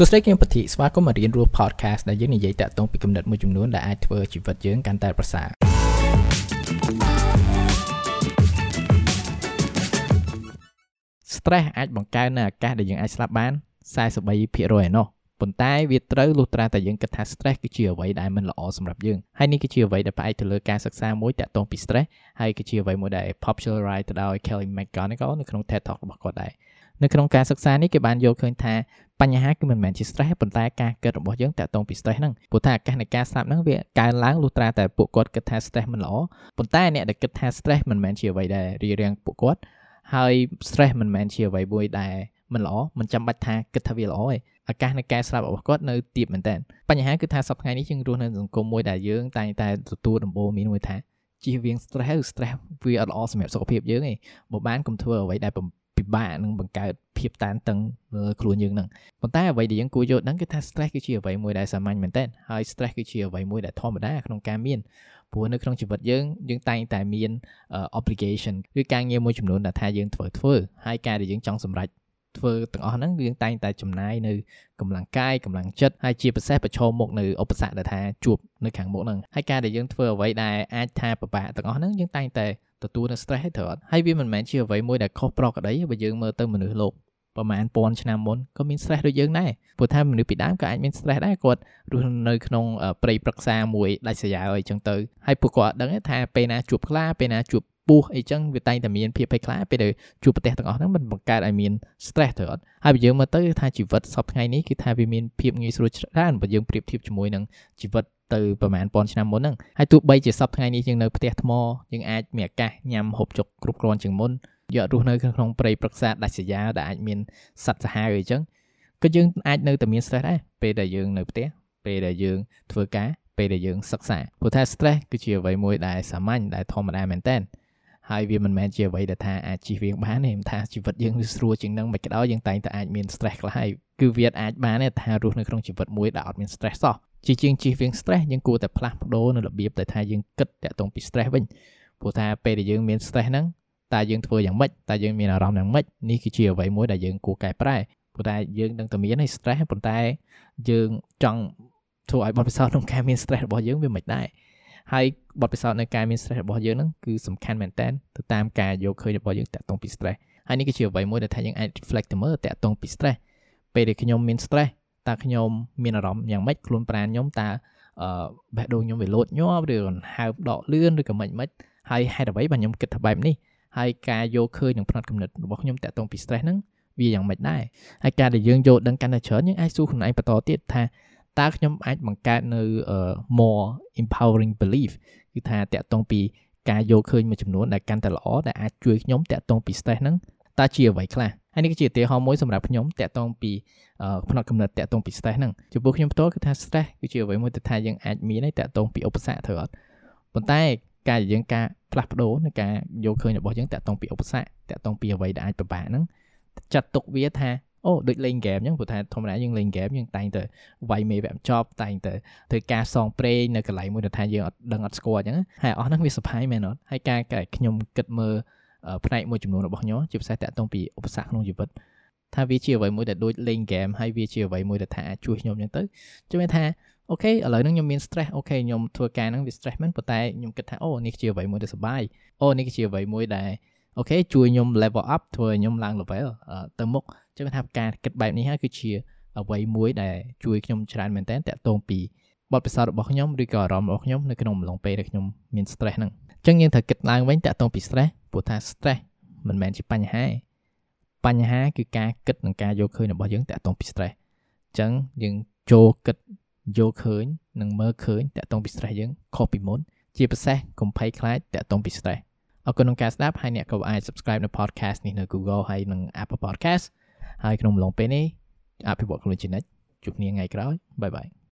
សួស្តីគឹមពធីស្វាគមន៍មករៀនរស់ podcast ដែលយើងនិយាយតាក់ទងពីគំនិតមួយចំនួនដែលអាចធ្វើជីវិតយើងកាន់តែប្រសើរ stress អាចបង្កើននៅអាកាសដែលយើងអាចស្លាប់បាន43%ឯណោះប៉ុន្តែវាត្រូវលុះត្រាតែយើងគិតថា stress គឺជាអ្វីដែលមិនល្អសម្រាប់យើងហើយនេះគឺជាអ្វីដែលផ្អែកទៅលើការសិក្សាមួយតាក់ទងពី stress ហើយគឺជាអ្វីមួយដែល popularized ទៅដោយ Kelly McGonigal នៅក្នុង TED Talk របស់គាត់ដែរ នៅក្នុងការសិក្សានេះគេបានយល់ឃើញថាបញ្ហាគឺមិនមែនជា stress ប៉ុន្តែការគិតរបស់យើងតាក់ទងពី stress ហ្នឹងព្រោះថាអាកាសនៃការស្លាប់ហ្នឹងវាកើនឡើងលុះត្រាតែពួកគាត់គិតថា stress មិនល្អប៉ុន្តែអ្នកដែលគិតថា stress មិនមែនជាអ្វីដែលរារាំងពួកគាត់ហើយ stress មិនមែនជាអ្វីមួយដែលមិនល្អមិនចាំបាច់ថាគិតថាវាល្អទេឱកាសនៃការស្លាប់របស់គាត់នៅទាបមែនតើបញ្ហាគឺថាសប្តាហ៍នេះយើងរស់នៅសង្គមមួយដែលយើងតែងតែទទួលដំបូន្មានមួយថាជៀសវាង stress stress វាអត់ល្អសម្រាប់សុខភាពយើងទេបើបានកុំធ្វើអ្វីដែល ពិបាកនឹងបង្កើតភាពតានតឹងលើខ្លួនយើងនឹងប៉ុន្តែអ្វីដែលយើងគួរយល់ដឹងគឺថា stress គឺជាអ្វីមួយដែលសាមញ្ញមែនទែនហើយ stress គឺជាអ្វីមួយដែលធម្មតាក្នុងការមានព្រោះនៅក្នុងជីវិតយើងយើងតែងតែមាន obligation គឺការងារមួយចំនួនដែលថាយើងធ្វើធ្វើហើយការដែលយើងចង់សម្រេចធ្វើទាំងអស់ហ្នឹងយើងតែងតែចំណាយនៅកម្លាំងកាយកម្លាំងចិត្តហើយជាពិសេសប្រឈមមុខនៅឧបសគ្គដែលថាជួបនៅខាងមុខហ្នឹងហើយការដែលយើងធ្វើអ្វីដែលអាចថាពិបាកទាំងអស់ហ្នឹងយើងតែងតែ ទទួលនៅ stress ហើយត្រូវអត់ហើយវាមិនមែនជាអ្វីមួយដែលខុសប្រក្រតីបើយើងមើលទៅមនុស្សលោកប្រហែលពាន់ឆ្នាំមុនក៏មាន stress ដូចយើងដែរព្រោះថាមនុស្សពីដើមក៏អាចមាន stress ដែរគាត់រស់នៅក្នុងព្រៃប្រឹក្សាមួយដាច់ស្រយាលអីចឹងទៅហើយពួកគាត់ដឹងថាពេលណាជួបខ្លាពេលណាជួប ពស់អីចឹងវាតែងតែមានភាពភ័យខ្លាចពេលដែលជួបប្រទេសទាំងអស់ហ្នឹងมันបង្កើតឲ្យមាន stress ទៅអត់ហើយបើយើងមើលទៅថាជីវិតសពថ្ងៃនេះគឺថាវាមានភាពងាយស្រួលច្រើនបើយើងប្រៀបធៀបជាមួយនឹងជីវិតទៅប្រហែលពាន់ឆ្នាំមុនហ្នឹងហើយទោះបីជាសពថ្ងៃនេះយើងនៅផ្ទះថ្មយើងអាចមានអាកាសញ៉ាំហូបចុកគ្រប់គ្រាន់ជាងមុនយករស់នៅក្នុងព្រៃព្រឹក្សាដាច់ស្រយាលដែលអាចមានសត្វសាហាវអីចឹងក៏យើងអាចនៅតែមាន stress ដែរពេលដែលយើងនៅផ្ទះពេលដែលយើងធ្វើការពេលដែលយើងសិក្សាព្រោះថា stress គឺជាអ្វីមួយដែលសាមញ្ញដែលធម្មតាមែនតើ ហើយវាមិនមែនជាអ្វីដែលថាអាចជិះវៀងបានទេថាជីវិតយើងវាស្រួលជាងនឹងមិនក្តៅយើងតែងតែអាចមាន stress ខ្លះហើយគឺវាអាចបានទេថារស់នៅក្នុងជីវិតមួយដែលអត់មាន stress សោះជាជាងជិះវៀង stress យើងគួរតែផ្លាស់ប្ដូរនៅរបៀបដែលថាយើងគិតតាក់ទងពី stress វិញព្រោះថាពេលដែលយើងមាន stress ហ្នឹងតើយើងធ្វើយ៉ាងម៉េចតើយើងមានអារម្មណ៍យ៉ាងម៉េចនេះគឺជាអ្វីមួយដែលយើងគួរកែប្រែព្រោះតែយើងនឹងតែមានឲ្យ stress ប៉ុន្តែយើងចង់ធ្វើឲ្យបទពិសោធន៍ក្នុងការមាន stress របស់យើងវាមិនដែរ ហើយបទពិសោធន៍នៃការមាន stress របស់យើងហ្នឹងគឺសំខាន់មែនតើទៅតាមការយកឃើញរបស់យើងតាក់ទងពី stress ហើយនេះគឺជាអ្វីមួយដែលថាយើងអាច reflect ទៅមើលតាក់ទងពី stress ពេលដែលខ្ញុំមាន stress តើខ្ញុំមានអារម្មណ៍យ៉ាងម៉េចខ្លួនប្រាណខ្ញុំតើអឺបេះដូងខ្ញុំវាលោតញាប់ឬកង្ហើមដកលឿនឬក៏មិនមិនហើយហេតុអ្វីបានខ្ញុំគិតថាបែបនេះហើយការយកឃើញនឹងផ្នត់គំនិតរបស់ខ្ញុំតាក់ទងពី stress ហ្នឹងវាយ៉ាងម៉េចដែរហើយការដែលយើងយកដឹងកាន់តែច្រើនយើងអាចសួរខ្លួនឯងបន្តទៀតថា តើខ្ញុំអាចបង្កើតនៅ more empowering belief គឺថាតាក់ទងពីការយកឃើញមួយចំនួនដែលកាន់តែល្អដែលអាចជួយខ្ញុំតាក់ទងពី stress ហ្នឹងតើជាអ្វីខ្លះហើយនេះគឺជាឧទាហរណ៍មួយសម្រាប់ខ្ញុំតាក់ទងពីផ្នែកកំណត់តាក់ទងពី stress ហ្នឹងចំពោះខ្ញុំផ្ទាល់គឺថា stress គឺជាអ្វីមួយដែលថាយើងអាចមានហើយតាក់ទងពីឧបសគ្គត្រូវអត់ប៉ុន្តែការយើងការផ្លាស់ប្ដូរនៃការយកឃើញរបស់យើងតាក់ទងពីឧបសគ្គតាក់ទងពីអ្វីដែលអាចពិបាកហ្នឹងចាត់ទុកវាថា អូដូចលេងហ្គេមអញ្ចឹងព្រោះថាធម្មតាយើងលេងហ្គេមយើងតែងតែវាយមេវាក់ចប់តែងតែធ្វើការផ្សងព្រេងនៅកន្លែងមួយដែលថាយើងអត់ដឹងអត់ស្គាល់អញ្ចឹងហើយអាហ្នឹងវាសប្បាយមែនអត់ហើយការខ្ញុំគិតមើលផ្នែកមួយចំនួនរបស់ខ្ញុំជាពិសេសតាក់ទងពីឧបសគ្គក្នុងជីវិតថាវាជាអ្វីមួយដែលដូចលេងហ្គេមហើយវាជាអ្វីមួយដែលថាអាចជួយខ្ញុំអញ្ចឹងទៅជួយថា okay ឥឡូវហ្នឹងខ្ញុំមាន stress okay ខ្ញុំធ្វើការហ្នឹងវា stress មែនប៉ុន្តែខ្ញុំគិតថាអូនេះជាអ្វីមួយដែលសប្បាយអូនេះជាអ្វីមួយដែល okay ជួយខ្ញុំ level up ធ្វើឲ្យខ្ញុំឡើង level ទៅមុខ ចឹងថាការគិតបែបនេះហើយគឺជាអ្វីមួយដែលជួយខ្ញុំច្រើនមែនតើតាក់ទងពីបទពិសោធន៍របស់ខ្ញុំឬក៏អារម្មណ៍របស់ខ្ញុំនៅក្នុងអំឡុងពេលដែលខ្ញុំមាន stress ហ្នឹងអញ្ចឹងយើងត្រូវគិតឡើងវិញតាក់ទងពី stress ព្រោះថា stress មិនមែនជាបញ្ហាបញ្ហាគឺការគិតនិងការយកឃើញរបស់យើងតាក់ទងពី stress អញ្ចឹងយើងចូលគិតយកឃើញនិងមើលឃើញតាក់ទងពី stress យើងខុសពីមុនជាពិសេសកុំភ័យខ្លាចតាក់ទងពី stress អរគុណក្នុងការស្ដាប់ហើយអ្នកក៏អាច subscribe នៅ podcast នេះនៅ Google ហើយនិង Apple Podcast ហើយក្នុងអំឡុងពេលនេះអភិវឌ្ឍខ្លួនជានិច្ចជួបគ្នាថ្ងៃក្រោយបាយបាយ